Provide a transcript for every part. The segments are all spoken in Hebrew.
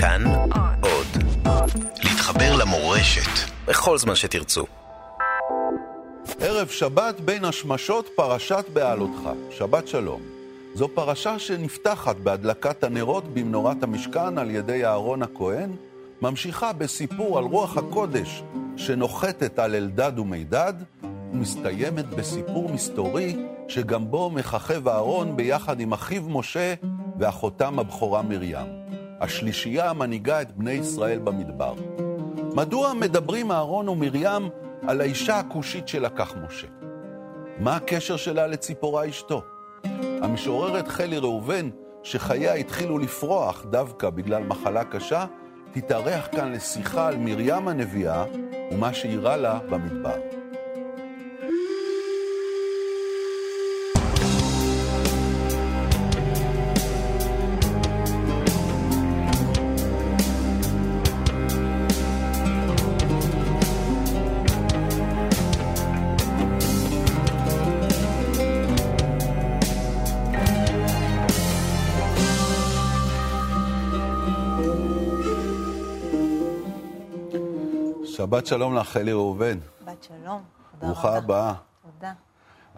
כאן עוד. להתחבר למורשת בכל זמן שתרצו. ערב שבת בין השמשות פרשת בעלותך. שבת שלום. זו פרשה שנפתחת בהדלקת הנרות במנורת המשכן על ידי אהרון הכהן, ממשיכה בסיפור על רוח הקודש שנוחתת על אלדד ומידד, ומסתיימת בסיפור מסתורי שגם בו מככב אהרון ביחד עם אחיו משה ואחותם הבכורה מרים. השלישייה המנהיגה את בני ישראל במדבר. מדוע מדברים אהרון ומרים על האישה הכושית שלקח משה? מה הקשר שלה לציפורה אשתו? המשוררת חלי ראובן, שחייה התחילו לפרוח דווקא בגלל מחלה קשה, תתארח כאן לשיחה על מרים הנביאה ומה שאירע לה במדבר. שבת שלום לך, חלי ראובן. בת שלום. תודה ברוכה רבה. הבאה. תודה.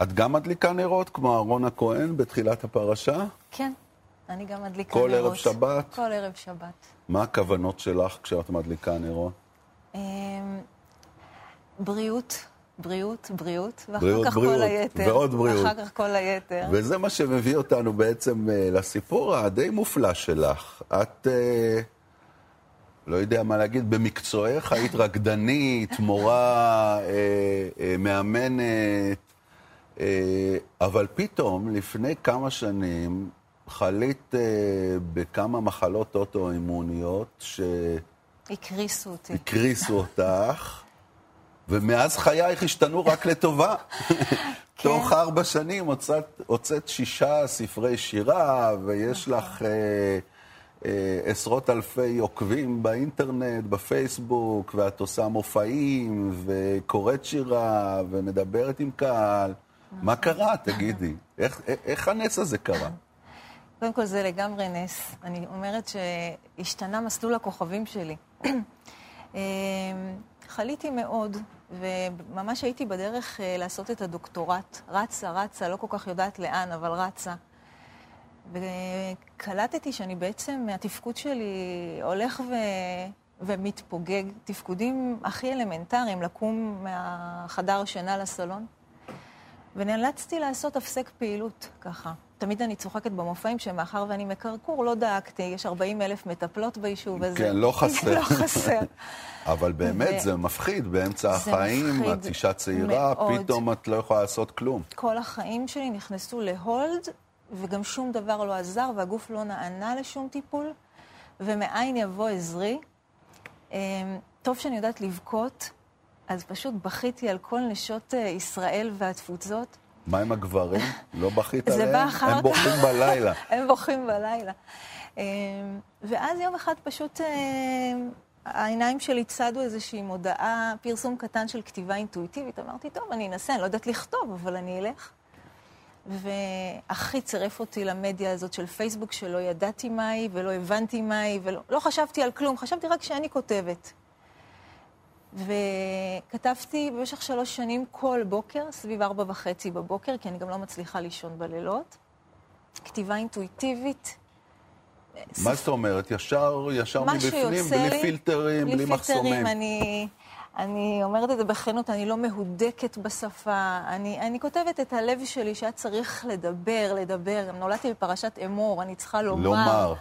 את גם מדליקה נרות כמו אהרון הכהן בתחילת הפרשה? כן, אני גם מדליקה כל נרות. ערב שבת? כל ערב שבת. מה הכוונות שלך כשאת מדליקה נרות? אמ, בריאות, בריאות, בריאות, ואחר בריאות, כך בריאות, כל היתר. ועוד בריאות. ואחר כך כל היתר. וזה מה שמביא אותנו בעצם אה, לסיפור הדי מופלא שלך. את, אה, לא יודע מה להגיד, במקצועך היית רקדנית, מורה, אה, אה, מאמנת, אה, אבל פתאום, לפני כמה שנים, חלית אה, בכמה מחלות אוטואימוניות הקריסו אותי. שהקריסו אותך, ומאז חייך השתנו רק לטובה. תוך ארבע שנים הוצאת, הוצאת שישה ספרי שירה, ויש לך אה, אה, עשרות אלפי עוקבים באינטרנט, בפייסבוק, ואת עושה מופעים, וקוראת שירה, ומדברת עם קהל. מה קרה, תגידי? איך, איך הנס הזה קרה? קודם כל זה לגמרי נס. אני אומרת שהשתנה מסלול הכוכבים שלי. אמ, חליתי מאוד, וממש הייתי בדרך אה, לעשות את הדוקטורט. רצה, רצה, לא כל כך יודעת לאן, אבל רצה. וקלטתי שאני בעצם, התפקוד שלי הולך ו... ומתפוגג. תפקודים הכי אלמנטריים, לקום מהחדר שינה לסלון. ונאלצתי לעשות הפסק פעילות, ככה. תמיד אני צוחקת במופעים שמאחר ואני מקרקור, לא דאגתי, יש 40 אלף מטפלות ביישוב הזה. כן, לא חסר. לא חסר. אבל באמת ו- זה מפחיד, באמצע זה החיים, מפחיד את אישה צעירה, מאוד. פתאום את לא יכולה לעשות כלום. כל החיים שלי נכנסו להולד, וגם שום דבר לא עזר, והגוף לא נענה לשום טיפול, ומאין יבוא עזרי. אמ, טוב שאני יודעת לבכות, אז פשוט בכיתי על כל נשות אה, ישראל והתפוצות. מה עם הגברים? לא בכית זה עליהם? בא אחר הם כך. בוכים בלילה. הם בוכים בלילה. ואז יום אחד פשוט אמ, העיניים שלי צדו איזושהי מודעה, פרסום קטן של כתיבה אינטואיטיבית. אמרתי, טוב, אני אנסה, אני לא יודעת לכתוב, אבל אני אלך. והכי צירף אותי למדיה הזאת של פייסבוק, שלא ידעתי מה היא ולא הבנתי מה היא, ולא לא חשבתי על כלום, חשבתי רק שאני כותבת. וכתבתי במשך שלוש שנים כל בוקר, סביב ארבע וחצי בבוקר, כי אני גם לא מצליחה לישון בלילות. כתיבה אינטואיטיבית. מה זאת אומרת? ישר, ישר מבפנים, בלי לי, פילטרים, בלי מחסומים. פילטרים, אני, אני אומרת את זה בכנות, אני לא מהודקת בשפה. אני, אני כותבת את הלב שלי שהיה צריך לדבר, לדבר. נולדתי בפרשת אמור, אני צריכה לומר. לומר.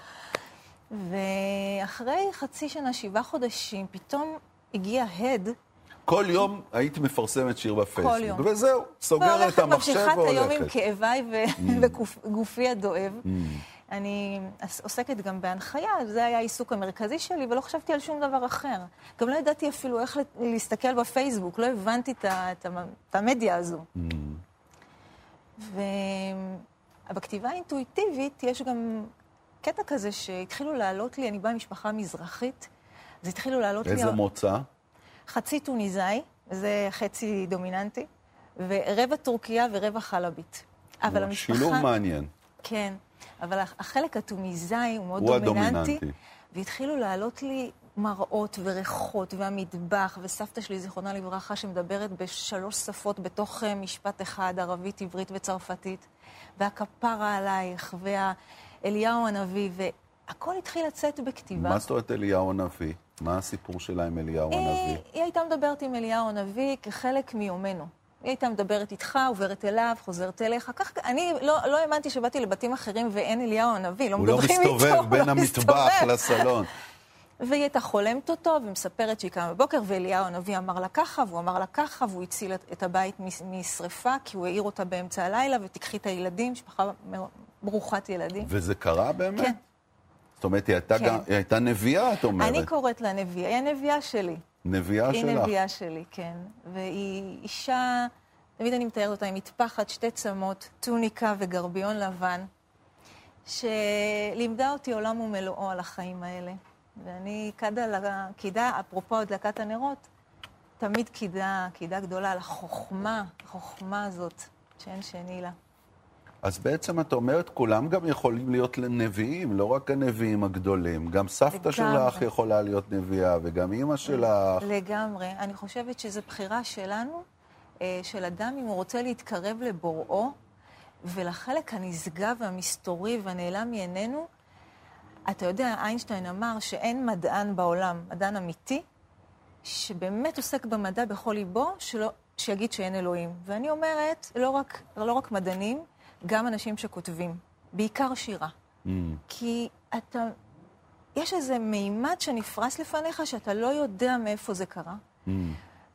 ואחרי חצי שנה, שבעה חודשים, פתאום הגיע הד. כל יום היית מפרסמת שיר בפייסבוק. כל יום. וזהו, סוגרת את והולכת, המחשב ממשיכה את היום עם והולכת. כאביי וגופי הדואב. אני עוסקת גם בהנחיה, זה היה העיסוק המרכזי שלי, ולא חשבתי על שום דבר אחר. גם לא ידעתי אפילו איך להסתכל בפייסבוק, לא הבנתי את את את המדיה הזו. Mm. ובכתיבה האינטואיטיבית יש גם קטע כזה שהתחילו לעלות לי, אני באה ממשפחה מזרחית, אז התחילו לעלות לי... איזה מוצא? חצי טוניסאי, זה חצי דומיננטי, ורבע טורקיה ורבע חלבית. אבל המשפחה... שילוב מעניין. כן, אבל החלק הטוניסאי הוא מאוד הוא דומיננטי. הדומיננטי. והתחילו לעלות לי מראות וריחות והמטבח, וסבתא שלי, זיכרונה לברכה, שמדברת בשלוש שפות בתוך אה, משפט אחד, ערבית, עברית וצרפתית, והכפרה עלייך, והאליהו הנביא, והכל התחיל לצאת בכתיבה. מה זאת אומרת אליהו הנביא? מה הסיפור שלה עם אליהו הנביא? היא הייתה מדברת עם אליהו הנביא כחלק מיומנו. היא הייתה מדברת איתך, עוברת אליו, חוזרת אליך. כך, אני לא, לא האמנתי שבאתי לבתים אחרים ואין אליהו הנביא, לא מדברים איתו. הוא לא מסתובב בין לא המטבח לסלון. והיא הייתה חולמת אותו, ומספרת שהיא קמה בבוקר, ואליהו הנביא אמר לה ככה, והוא אמר לה ככה, והוא הציל את הבית משרפה, כי הוא העיר אותה באמצע הלילה, ותיקחי את הילדים, משפחה ברוכת ילדים. וזה קרה באמת? כן. זאת אומרת, היא הייתה, כן. גם, היא הייתה נביאה, את אומרת. אני קוראת לה נביאה, היא הנביאה שלי. נביאה היא שלך? היא נביאה שלי, כן. והיא אישה, תמיד אני מתארת אותה עם מטפחת, שתי צמות, טוניקה וגרביון לבן, שלימדה אותי עולם ומלואו על החיים האלה. ואני קדה, קידה, אפרופו הדלקת הנרות, תמיד קידה, קידה גדולה על החוכמה, החוכמה הזאת, שאין שני לה. אז בעצם את אומרת, כולם גם יכולים להיות נביאים, לא רק הנביאים הגדולים. גם סבתא לגמרי. שלך יכולה להיות נביאה, וגם אימא שלך. לגמרי. אני חושבת שזו בחירה שלנו, אה, של אדם, אם הוא רוצה להתקרב לבוראו, ולחלק הנשגב והמסתורי והנעלם מעינינו, אתה יודע, איינשטיין אמר שאין מדען בעולם, מדען אמיתי, שבאמת עוסק במדע בכל ליבו, שלא, שיגיד שאין אלוהים. ואני אומרת, לא רק, לא רק מדענים, גם אנשים שכותבים, בעיקר שירה. Mm. כי אתה, יש איזה מימד שנפרס לפניך שאתה לא יודע מאיפה זה קרה. Mm.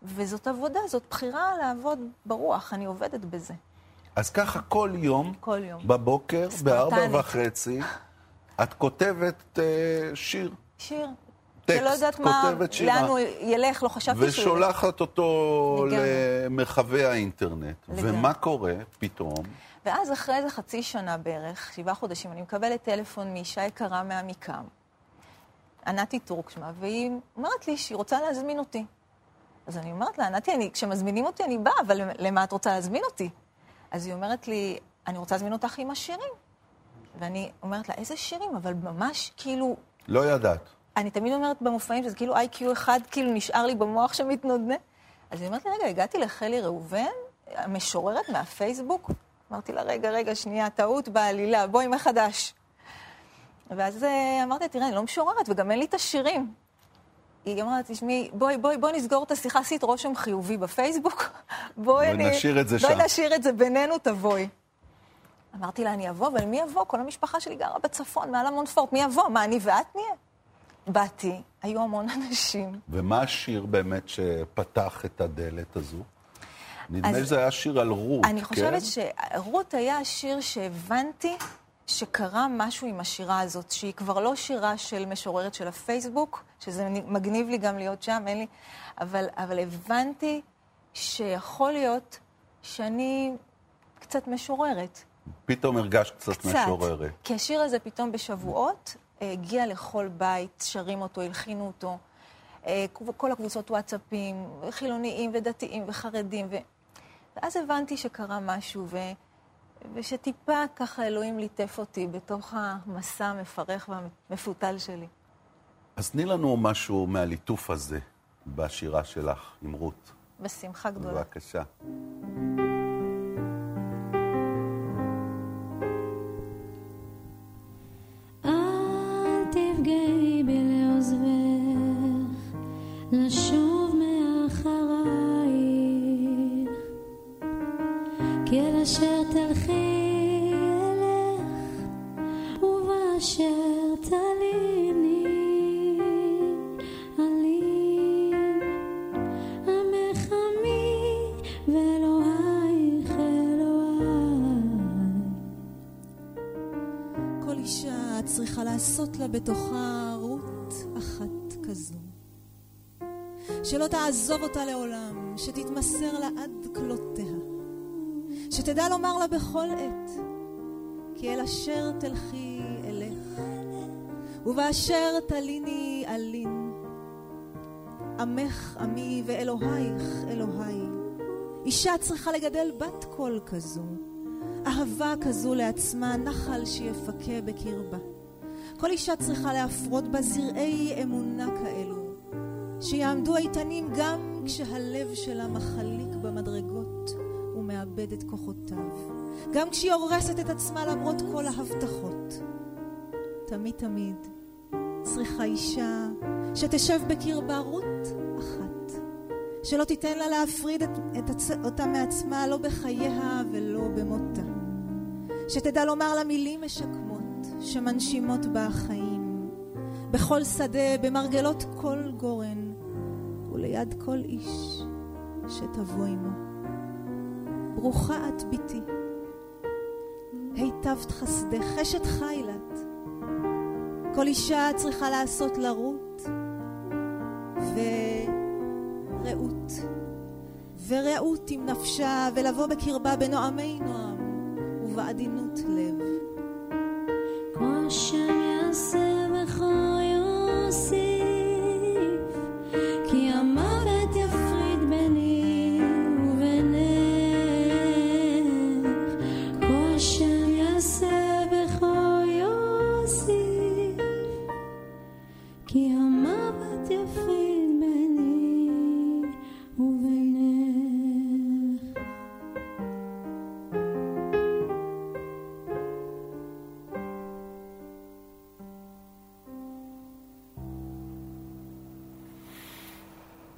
וזאת עבודה, זאת בחירה לעבוד ברוח, אני עובדת בזה. אז ככה כל יום, כל יום. בבוקר, בארבע וחצי, את כותבת uh, שיר. שיר. טקסט, שלא יודעת מה, לאן הוא ילך, לא חשבתי שהוא... ושולחת אותו למרחבי האינטרנט. לגמרי. ומה קורה פתאום? ואז אחרי איזה חצי שנה בערך, שבעה חודשים, אני מקבלת טלפון מאישה יקרה מעמיקם, ענתי טורק שמה, והיא אומרת לי שהיא רוצה להזמין אותי. אז אני אומרת לה, ענתי, אני, כשמזמינים אותי אני באה, אבל למה את רוצה להזמין אותי? אז היא אומרת לי, אני רוצה להזמין אותך עם השירים. ואני אומרת לה, איזה שירים? אבל ממש כאילו... לא ידעת. אני תמיד אומרת במופעים שזה כאילו איי-קיו אחד כאילו נשאר לי במוח שמתנודנה. אז היא אומרת לי, רגע, הגעתי לחלי ראובן, המשוררת מהפייסבוק, אמרתי לה, רגע, רגע, שנייה, טעות בעלילה, בואי מחדש. ואז אה, אמרתי לה, תראה, אני לא משוררת, וגם אין לי את השירים. היא אמרה, תשמעי, בואי, בואי, בואי נסגור את השיחה, עשית רושם חיובי בפייסבוק, בואי אני... ונשאיר את זה שם. בואי נשאיר את זה בינינו, תבואי. אמרתי לה, אני אבוא, אבל מי יבוא? כל המשפחה שלי גרה בצפון, מעל המונפורט, מי יבוא? מה, אני ואת נהיה? באתי, היו המון אנשים. ומה השיר באמת שפתח את הדלת הזו? נדמה לי שזה היה שיר על רות, אני כן? חושבת שרות היה השיר שהבנתי שקרה משהו עם השירה הזאת, שהיא כבר לא שירה של משוררת של הפייסבוק, שזה מגניב לי גם להיות שם, אין לי, אבל, אבל הבנתי שיכול להיות שאני קצת משוררת. פתאום הרגשת קצת, קצת משוררת. כי השיר הזה פתאום בשבועות הגיע לכל בית, שרים אותו, הלחינו אותו. אה, כל הקבוצות וואטסאפים, חילוניים ודתיים וחרדים, ו... ואז הבנתי שקרה משהו, ו... ושטיפה ככה אלוהים ליטף אותי בתוך המסע המפרך והמפותל שלי. אז תני לנו משהו מהליטוף הזה בשירה שלך עם רות. בשמחה גדולה. בבקשה. תעזוב אותה לעולם, שתתמסר לה עד כלותיה, שתדע לומר לה בכל עת, כי אל אשר תלכי אלך, ובאשר תליני אלין. עמך עמי ואלוהיך אלוהי. אישה צריכה לגדל בת קול כזו, אהבה כזו לעצמה, נחל שיפקה בקרבה. כל אישה צריכה להפרות בה זרעי אמונה כאלו, שיעמדו איתנים גם כשהלב שלה מחליק במדרגות ומאבד את כוחותיו, גם כשהיא הורסת את עצמה למרות כל ההבטחות. תמיד תמיד צריכה אישה שתשב בקרבה רות אחת, שלא תיתן לה להפריד את, את הצ... אותה מעצמה לא בחייה ולא במותה, שתדע לומר לה מילים משקמות שמנשימות בה החיים, בכל שדה, במרגלות כל גורן וליד כל איש שתבוא עמו. ברוכה את ביתי, היטבת חסדך, חשת חיילת, כל אישה צריכה לעשות לרות ורעות, ורעות עם נפשה, ולבוא בקרבה בנועמי נועם ובעדינות לב. כמו השם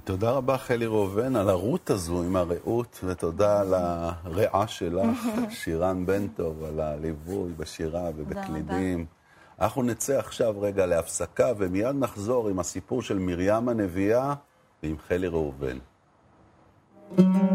תודה רבה, חלי ראובן, על הרות הזו עם הרעות, ותודה על הרעה שלך, שירן בן טוב, על הליווי בשירה ובקלידים. אנחנו נצא עכשיו רגע להפסקה, ומיד נחזור עם הסיפור של מרים הנביאה ועם חלי ראובן. לכם,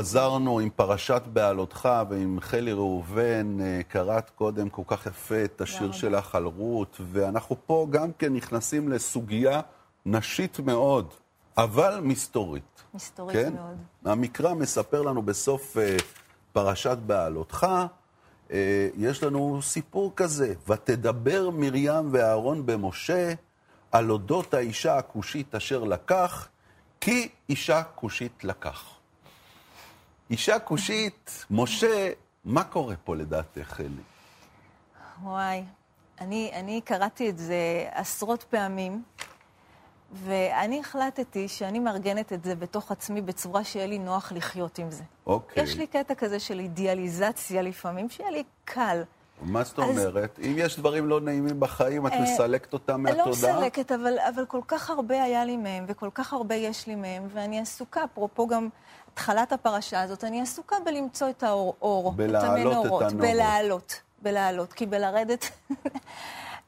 חזרנו עם פרשת בעלותך ועם חלי ראובן. אה, קראת קודם כל כך יפה את השיר שלך על רות, ואנחנו פה גם כן נכנסים לסוגיה נשית מאוד, אבל מסתורית. מסתורית כן? מאוד. המקרא מספר לנו בסוף uh, פרשת בעלותך, uh, יש לנו סיפור כזה, ותדבר מרים ואהרון במשה על אודות האישה הכושית אשר לקח, כי אישה כושית לקח. אישה כושית, משה, מה קורה פה לדעתך, אלי? וואי, אני, אני קראתי את זה עשרות פעמים, ואני החלטתי שאני מארגנת את זה בתוך עצמי בצורה שיהיה לי נוח לחיות עם זה. אוקיי. יש לי קטע כזה של אידיאליזציה לפעמים, שיהיה לי קל. מה זאת אומרת? אז... אם יש דברים לא נעימים בחיים, את אה, מסלקת אותם מהתודעה? לא מסלקת, אבל, אבל כל כך הרבה היה לי מהם, וכל כך הרבה יש לי מהם, ואני עסוקה, אפרופו גם התחלת הפרשה הזאת, אני עסוקה בלמצוא את האור, את המנורות. את בלהעלות, בלהעלות, כי בלרדת...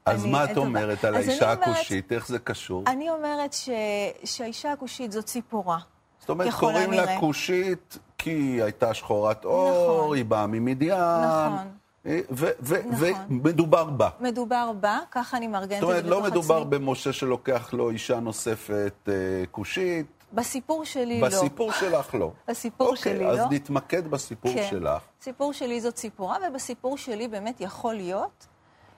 אז מה את אומרת על האישה הכושית? איך זה קשור? אני אומרת ש... שהאישה הכושית זאת ציפורה. זאת אומרת, קוראים לה כושית כי היא הייתה שחורת אור, נכון. היא באה ממדיין. נכון. ומדובר נכון. בה. מדובר בה, ככה אני מארגנת את זה בתוך עצמי. זאת אומרת, לא מדובר במשה שלוקח לו אישה נוספת אה, כושית. בסיפור שלי בסיפור לא. בסיפור שלך לא. בסיפור okay, שלי אז לא. אז נתמקד בסיפור כן. שלך. סיפור שלי זאת סיפורה, ובסיפור שלי באמת יכול להיות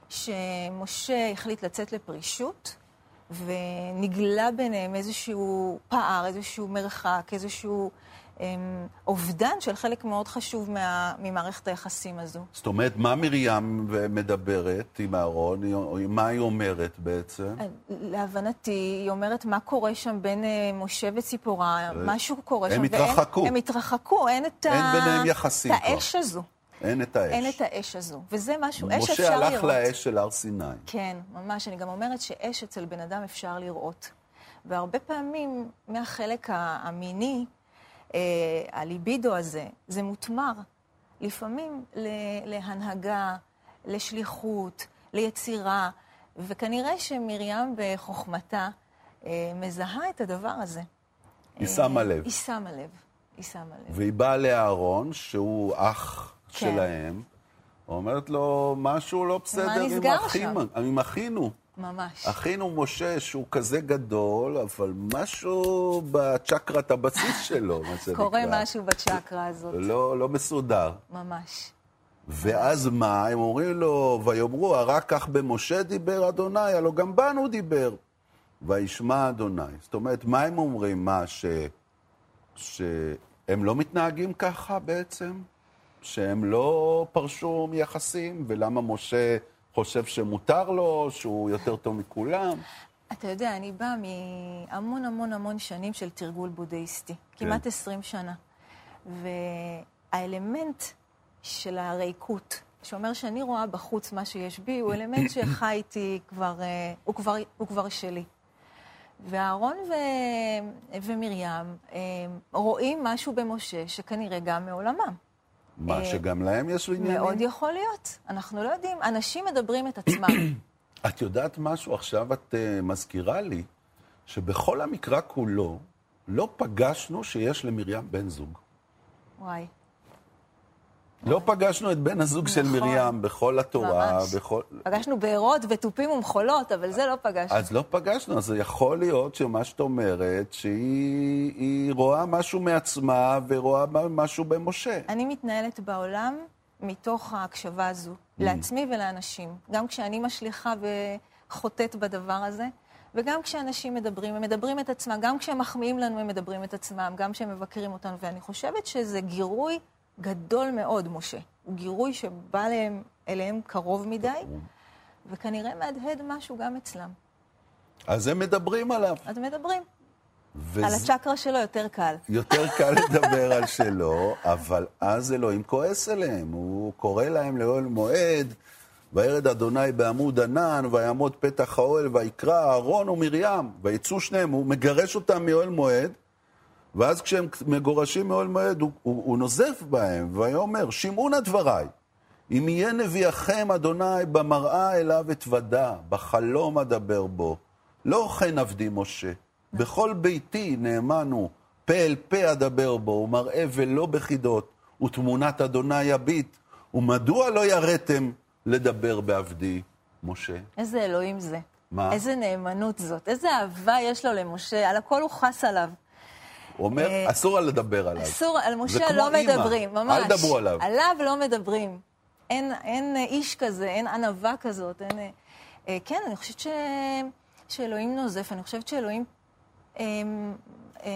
שמשה החליט לצאת לפרישות, ונגלה ביניהם איזשהו פער, איזשהו מרחק, איזשהו אובדן של חלק מאוד חשוב מה, ממערכת היחסים הזו. זאת אומרת, מה מרים מדברת עם אהרון? מה היא אומרת בעצם? אה, להבנתי, היא אומרת מה קורה שם בין אה, משה וציפורה, משהו קורה הם שם. הם התרחקו. הם התרחקו, אין את, אין ה... ביניהם יחסים את האש הזו. אין את האש. אין את האש הזו. וזה משהו, אש אפשר לראות. משה הלך לאש של הר סיני. כן, ממש. אני גם אומרת שאש אצל בן אדם אפשר לראות. והרבה פעמים, מהחלק המיני, אה, הליבידו הזה, זה מותמר. לפעמים להנהגה, לשליחות, ליצירה, וכנראה שמרים בחוכמתה אה, מזהה את הדבר הזה. היא שמה אה, לב. היא שמה לב. היא שמה לב. והיא באה לאהרון, שהוא אח כן. שלהם, אומרת לו, משהו לא בסדר עם, אחים, עם אחינו. ממש. אחינו משה, שהוא כזה גדול, אבל משהו בצ'קרת הבסיס שלו, מה שנקרא. קורה משהו בצ'קרה הזאת. לא, לא מסודר. ממש. ואז מה? הם אומרים לו, ויאמרו, הרק כך במשה דיבר אדוני, הלא גם בנו דיבר. וישמע אדוני. זאת אומרת, מה הם אומרים? מה, ש... שהם לא מתנהגים ככה בעצם? שהם לא פרשו מיחסים? ולמה משה חושב שמותר לו, שהוא יותר טוב מכולם? אתה יודע, אני באה מהמון המון המון שנים של תרגול בודהיסטי, כמעט 20 שנה. והאלמנט של הריקות, שאומר שאני רואה בחוץ מה שיש בי, הוא אלמנט שחי איתי כבר, אה, הוא כבר, הוא כבר שלי. ואהרון ו... ומרים אה, רואים משהו במשה שכנראה גם מעולמם. מה, אה, שגם להם יש עניינים? מאוד יכול להיות. אנחנו לא יודעים. אנשים מדברים את עצמם. את יודעת משהו? עכשיו את uh, מזכירה לי שבכל המקרא כולו לא פגשנו שיש למרים בן זוג. וואי. לא פגשנו את בן הזוג של נכון. מרים בכל התורה, ממש. בכל... פגשנו בארות ותופים ומחולות, אבל זה לא פגשנו. אז לא פגשנו, אז יכול להיות שמה שאת אומרת, שהיא היא רואה משהו מעצמה ורואה משהו במשה. אני מתנהלת בעולם מתוך ההקשבה הזו, Mm. לעצמי ולאנשים. גם כשאני משליכה וחוטאת בדבר הזה, וגם כשאנשים מדברים, הם מדברים את עצמם, גם כשהם מחמיאים לנו, הם מדברים את עצמם, גם כשהם מבקרים אותנו, ואני חושבת שזה גירוי גדול מאוד, משה. הוא גירוי שבא אליהם, אליהם קרוב מדי, וכנראה מהדהד משהו גם אצלם. אז הם מדברים עליו. אז מדברים. וזה- על הצ'קרה שלו יותר קל. יותר קל לדבר על שלו, אבל אז אלוהים כועס עליהם. הוא קורא להם לאוהל מועד, וירד אדוני בעמוד ענן, ויעמוד פתח האוהל, ויקרא אהרון ומרים, ויצאו שניהם, הוא מגרש אותם מאוהל מועד, ואז כשהם מגורשים מאוהל מועד, הוא, הוא, הוא נוזף בהם, ויאמר, שמעו נא דבריי, אם יהיה נביאכם, אדוני, במראה אליו אתוודה, בחלום אדבר בו. לא כן עבדי משה. בכל ביתי נאמן הוא, פה אל פה אדבר בו, ומראה ולא בחידות, ותמונת אדוני יביט. ומדוע לא יראתם לדבר בעבדי משה? איזה אלוהים זה. מה? איזה נאמנות זאת. איזה אהבה יש לו למשה, על הכל הוא חס עליו. הוא אומר, אה, אסור לדבר עליו. אסור, על משה לא אימא, מדברים, ממש. אל תדברו עליו. עליו לא מדברים. אין, אין איש כזה, אין ענווה כזאת, אין... אה, אה, כן, אני חושבת ש... שאלוהים נוזף, אני חושבת שאלוהים, אה, אה,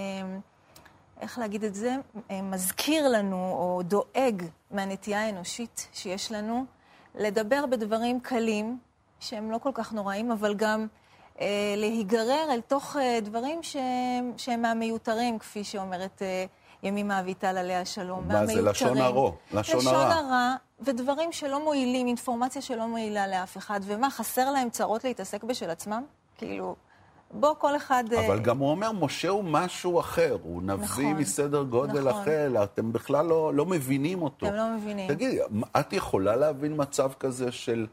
איך להגיד את זה, אה, מזכיר לנו או דואג מהנטייה האנושית שיש לנו לדבר בדברים קלים, שהם לא כל כך נוראים, אבל גם להיגרר אל תוך אה, דברים שהם, שהם מהמיותרים, כפי שאומרת אה, ימימה אביטל עליה שלום. מה זה, לשון. הרע, לשון לשון הרע. הרע, ודברים שלא מועילים, אינפורמציה שלא מועילה לאף אחד. ומה, חסר להם צרות להתעסק בשל עצמם? כאילו, בוא כל אחד... אה, אבל גם הוא אומר, משה הוא משהו אחר, הוא נביא נכון, מסדר גודל נכון. אחר, אתם בכלל לא, לא מבינים אותו. אתם לא מבינים. תגידי, את יכולה להבין מצב כזה של,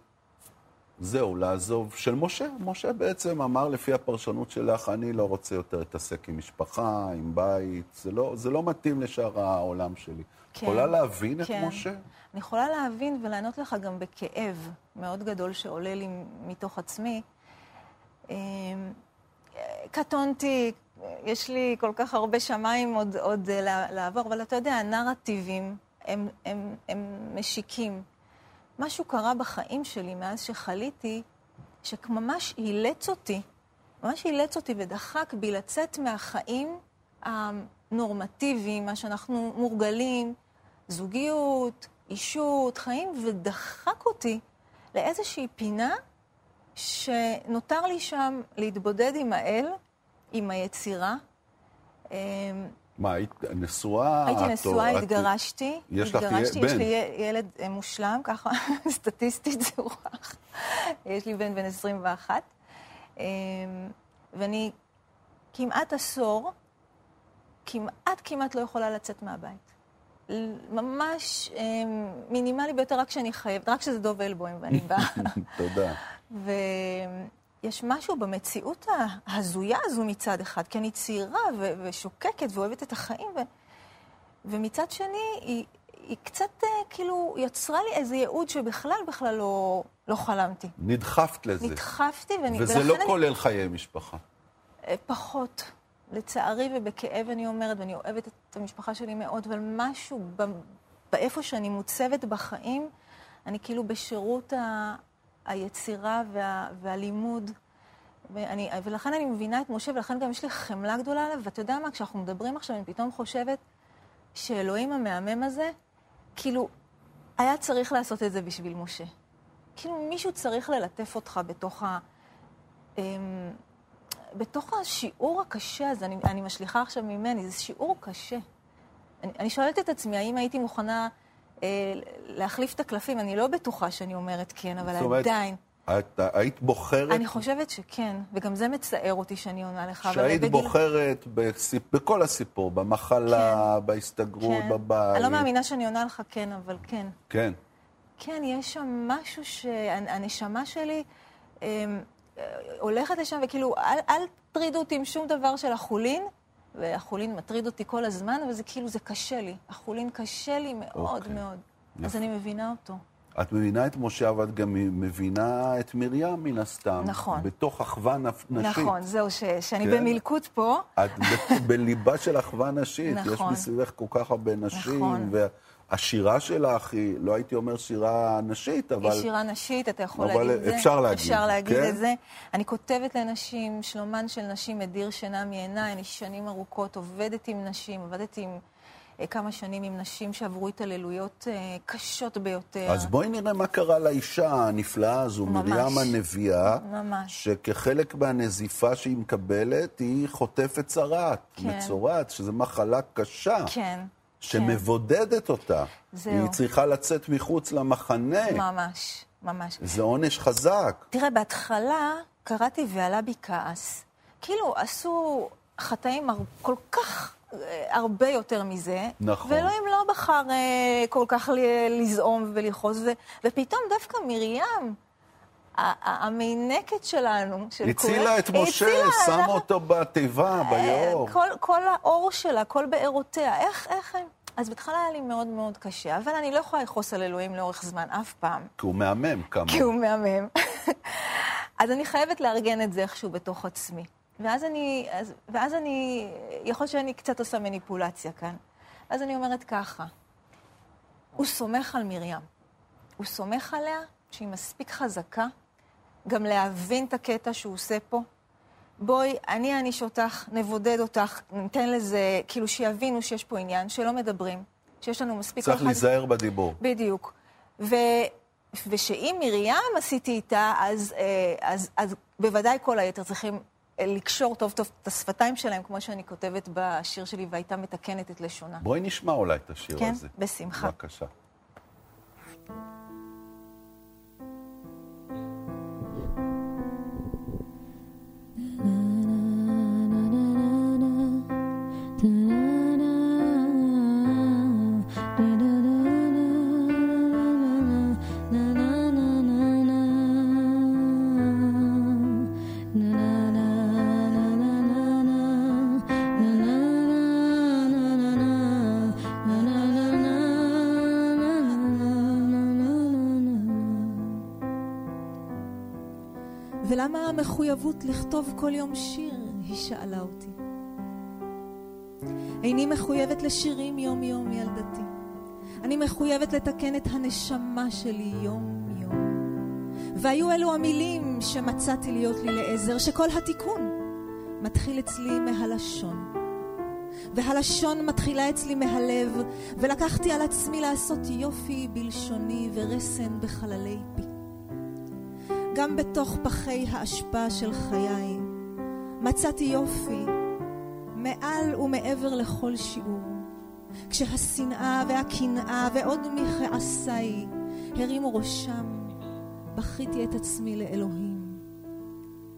זהו, לעזוב, של משה? משה בעצם אמר לפי הפרשנות שלך, אני לא רוצה יותר להתעסק עם משפחה, עם בית, זה לא, זה לא מתאים לשאר העולם שלי. כן, יכולה להבין את כן. משה? אני יכולה להבין ולענות לך גם בכאב מאוד גדול שעולה לי מתוך עצמי. אמ, קטונתי, יש לי כל כך הרבה שמיים עוד, עוד אה, לע- לעבור, אבל אתה יודע, הנרטיבים הם, הם, הם משיקים. משהו קרה בחיים שלי מאז שחליתי, שממש אילץ אותי, ממש אילץ אותי ודחק בי לצאת מהחיים הנורמטיביים, מה שאנחנו מורגלים, זוגיות, אישות, חיים, ודחק אותי לאיזושהי פינה שנותר לי שם להתבודד עם האל, עם היצירה. מה, היית נשואה? הייתי נשואה, התגרשתי. יש לך בן. יש לי ילד אה, מושלם, ככה סטטיסטית זה הוכח. יש לי בן בן 21. אמ, ואני כמעט עשור, כמעט כמעט לא יכולה לצאת מהבית. ממש אמ, מינימלי ביותר, רק כשאני חייבת, רק כשזה דוב אלבוים ואני באה. תודה. ויש משהו במציאות ההזויה הזו מצד אחד, כי אני צעירה ו- ושוקקת ואוהבת את החיים, ו- ומצד שני, היא, היא קצת אה, כאילו יצרה לי איזה ייעוד שבכלל בכלל לא, לא חלמתי. נדחפת לזה. נדחפתי, ואני... וזה לא אני- כולל חיי משפחה. אה, פחות. לצערי ובכאב אני אומרת, ואני אוהבת את המשפחה שלי מאוד, אבל משהו ב- באיפה שאני מוצבת בחיים, אני כאילו בשירות ה... היצירה וה... והלימוד, ואני, ולכן אני מבינה את משה, ולכן גם יש לי חמלה גדולה עליו, ואתה יודע מה, כשאנחנו מדברים עכשיו, אני פתאום חושבת שאלוהים המהמם הזה, כאילו, היה צריך לעשות את זה בשביל משה. כאילו, מישהו צריך ללטף אותך בתוך ה... אמ, בתוך השיעור הקשה הזה, אני, אני משליכה עכשיו ממני, זה שיעור קשה. אני, אני שואלת את עצמי, האם הייתי מוכנה להחליף את הקלפים? אני לא בטוחה שאני אומרת כן, אבל אומרת, עדיין. את היית בוחרת, אני חושבת שכן, וגם זה מצער אותי שאני עונה לך. שהיית בגיל- בוחרת בסיפ... בכל הסיפור, במחלה, בהסתגרות, כן. בבית. אני לא מאמינה שאני עונה לך כן, אבל כן. כן. כן, יש שם משהו שהנשמה שלי אה, אה, הולכת לשם, וכאילו, אל, אל תטרידו אותי עם שום דבר של החולין, והחולין מטריד אותי כל הזמן, אבל זה כאילו, זה קשה לי. החולין קשה לי מאוד אוקיי. מאוד. יפה. אז אני מבינה אותו. את מבינה את משה, אבל את גם מבינה את מרים, מן הסתם. נכון. בתוך אחווה נפ- נשית. נכון, זהו, ש, שאני כן. במלכוד פה. את ב- בליבה של אחווה נשית. יש נכון. מסביבך כל כך הרבה נשים. נכון. והשירה שלך היא, לא הייתי אומר שירה נשית, אבל... היא שירה נשית, אתה יכול להגיד את זה. אפשר להגיד, אפשר להגיד כן? את זה. אני כותבת לנשים, שלומן של נשים מדיר שינה מעיניי. אני שנים ארוכות עובדת עם נשים, עבדתי עם אה, כמה שנים עם נשים שעברו התעללויות אה, קשות ביותר. אז בואי נראה מה קרה לאישה הנפלאה הזו, ממש. מרים הנביאה, ממש. שכחלק מהנזיפה שהיא מקבלת, היא חוטפת צרעת, כן. מצורעת, שזו מחלה קשה, כן. שמבודדת אותה. זהו. היא צריכה לצאת מחוץ למחנה. ממש, ממש. זה עונש חזק. תראה, בהתחלה קראתי ועלה בי כעס. כאילו, עשו חטאים כל כך אה, הרבה יותר מזה. נכון. ואלוהים לא בחר אה, כל כך לזעום ולכעוס, ו- ופתאום דווקא מרים, המינקת שלנו, של הצילה כולם- את משה, הצילה, שמה אנחנו- אותו בתיבה, ביאור. אה, כל, כל האור שלה, כל בארותיה, איך, איך הם... אז בהתחלה היה לי מאוד מאוד קשה, אבל אני לא יכולה לכעוס על אלוהים לאורך זמן, אף פעם. כי הוא מהמם, כמה. כי הוא מהמם. אז אני חייבת לארגן את זה איכשהו בתוך עצמי. ואז אני, אז, ואז אני, יכול להיות שאני קצת עושה מניפולציה כאן. אז אני אומרת ככה, הוא סומך על מרים. הוא סומך עליה שהיא מספיק חזקה גם להבין את הקטע שהוא עושה פה. בואי, אני אעניש אותך, נבודד אותך, ניתן לזה, כאילו שיבינו שיש פה עניין, שלא מדברים, שיש לנו מספיק... צריך אחד- להיזהר בדיבור. בדיוק. ו... ושאם מרים עשיתי איתה, אז, אה, אז, אז בוודאי כל היתר צריכים אה, לקשור טוב טוב את השפתיים שלהם, כמו שאני כותבת בשיר שלי, והייתה מתקנת את לשונה. בואי נשמע אולי את השיר כן, הזה. בשמחה. בבקשה. ולמה המחויבות לכתוב כל יום שיר? היא שאלה אותי. איני מחויבת לשירים יום-יום ילדתי. אני מחויבת לתקן את הנשמה שלי יום-יום. והיו אלו המילים שמצאתי להיות לי לעזר, שכל התיקון מתחיל אצלי מהלשון. והלשון מתחילה אצלי מהלב, ולקחתי על עצמי לעשות יופי בלשוני ורסן בחללי פי. גם בתוך פחי האשפה של חיי מצאתי יופי מעל ומעבר לכל שיעור. כשהשנאה והקנאה ועוד מכעסיי הרימו ראשם, בכיתי את עצמי לאלוהים.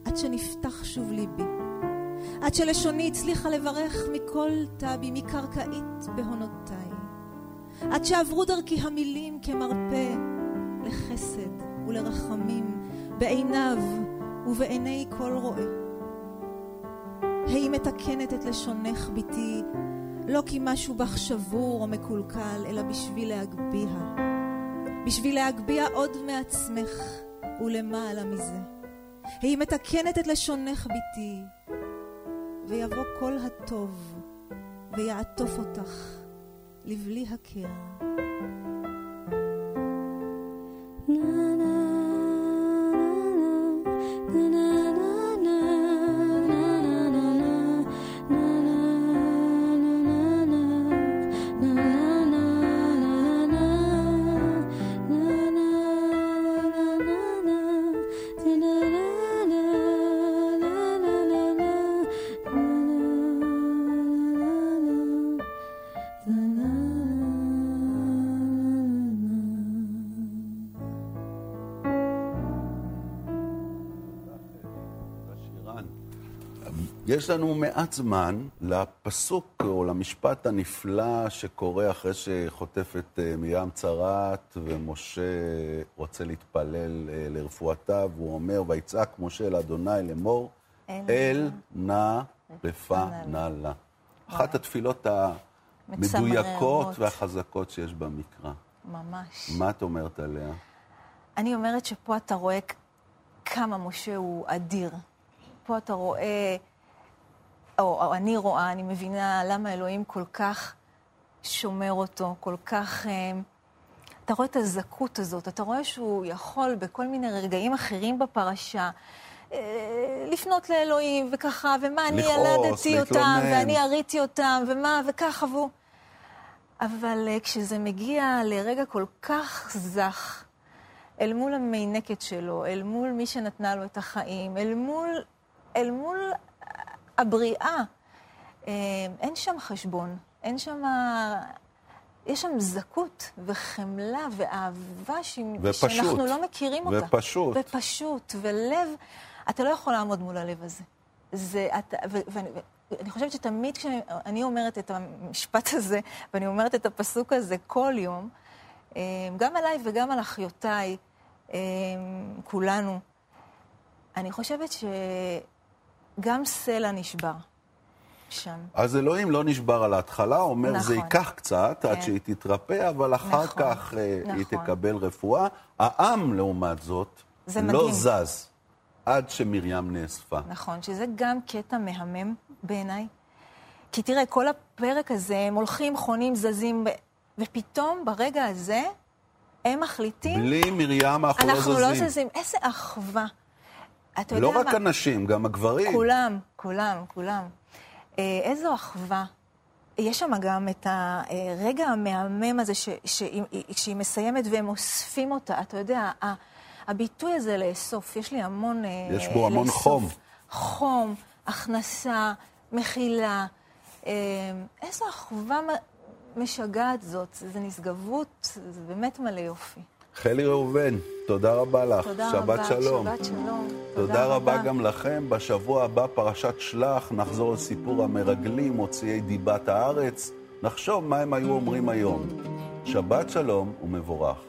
עד שנפתח שוב ליבי, עד שלשוני הצליחה לברך מכל תבי, מקרקעית בהונותיי. עד שעברו דרכי המילים כמרפא לחסד ולרחמים בעיניו ובעיני כל רואה. היא מתקנת את לשונך, בתי, לא כי משהו בך שבור או מקולקל, אלא בשביל להגביה. בשביל להגביה עוד מעצמך ולמעלה מזה. היא מתקנת את לשונך, בתי, ויבוא כל הטוב ויעטוף אותך לבלי הכר. יש לנו מעט זמן לפסוק או למשפט הנפלא שקורה אחרי שחוטפת אה, מרים צרעת ומשה רוצה להתפלל אה, לרפואתה, והוא אומר, ויצעק משה אל אדוני לאמור, אל נא רפא נא לה. אחת התפילות המדויקות. והחזקות שיש במקרא. ממש. מה את אומרת עליה? אני אומרת שפה אתה רואה כמה משה הוא אדיר. פה אתה רואה, או, או אני רואה, אני מבינה למה אלוהים כל כך שומר אותו, כל כך... אה, אתה רואה את הזכות הזאת, אתה רואה שהוא יכול בכל מיני רגעים אחרים בפרשה אה, לפנות לאלוהים, וככה, ומה, אני לכעוס, ילדתי אותם. ואני הריתי אותם, ומה, וככה, והוא... אבל אה, כשזה מגיע לרגע כל כך זך, אל מול המינקת שלו, אל מול מי שנתנה לו את החיים, אל מול, אל מול הבריאה, אה, אין שם חשבון, אין שם... יש שם זכות וחמלה ואהבה ש... ופשוט. שאנחנו לא מכירים אותה. ופשוט. ופשוט, ולב, אתה לא יכול לעמוד מול הלב הזה. זה, אתה, ו, ואני, ואני חושבת שתמיד כשאני אומרת את המשפט הזה, ואני אומרת את הפסוק הזה כל יום, אה, גם עליי וגם על אחיותיי, אה, כולנו, אני חושבת שגם סלע נשבר שם. אז אלוהים לא נשבר על ההתחלה, אומר נכון. זה ייקח קצת עד כן. שהיא תתרפא, אבל אחר נכון, כך אה, היא נכון. תקבל רפואה. העם, לעומת זאת, לא מדהים. זז עד שמרים נאספה. נכון, שזה גם קטע מהמם בעיניי. כי תראה, כל הפרק הזה, הם הולכים, חונים, זזים, ופתאום ברגע הזה, הם מחליטים, בלי מרים אנחנו לא אנחנו זזים. לא זזים. איזה אחווה. אתה יודע לא מה? רק הנשים, גם הגברים. כולם, כולם, כולם. אה, איזו אחווה. יש שם גם את הרגע המהמם הזה, ש, שהיא, שהיא מסיימת והם אוספים אותה. אתה יודע, הביטוי הזה לאסוף, יש לי המון... אה, יש בו המון לאסוף. חום. חום, הכנסה, מחילה. אה, איזו אחווה משגעת זאת. זה נשגבות, זה באמת מלא יופי. חלי ראובן, תודה רבה לך. תודה שבת רבה. שלום. שבת שלום. תודה רבה גם לכם. בשבוע הבא, פרשת שלח, נחזור לסיפור המרגלים, מוציאי דיבת הארץ. נחשוב מה הם היו אומרים היום. שבת שלום ומבורך.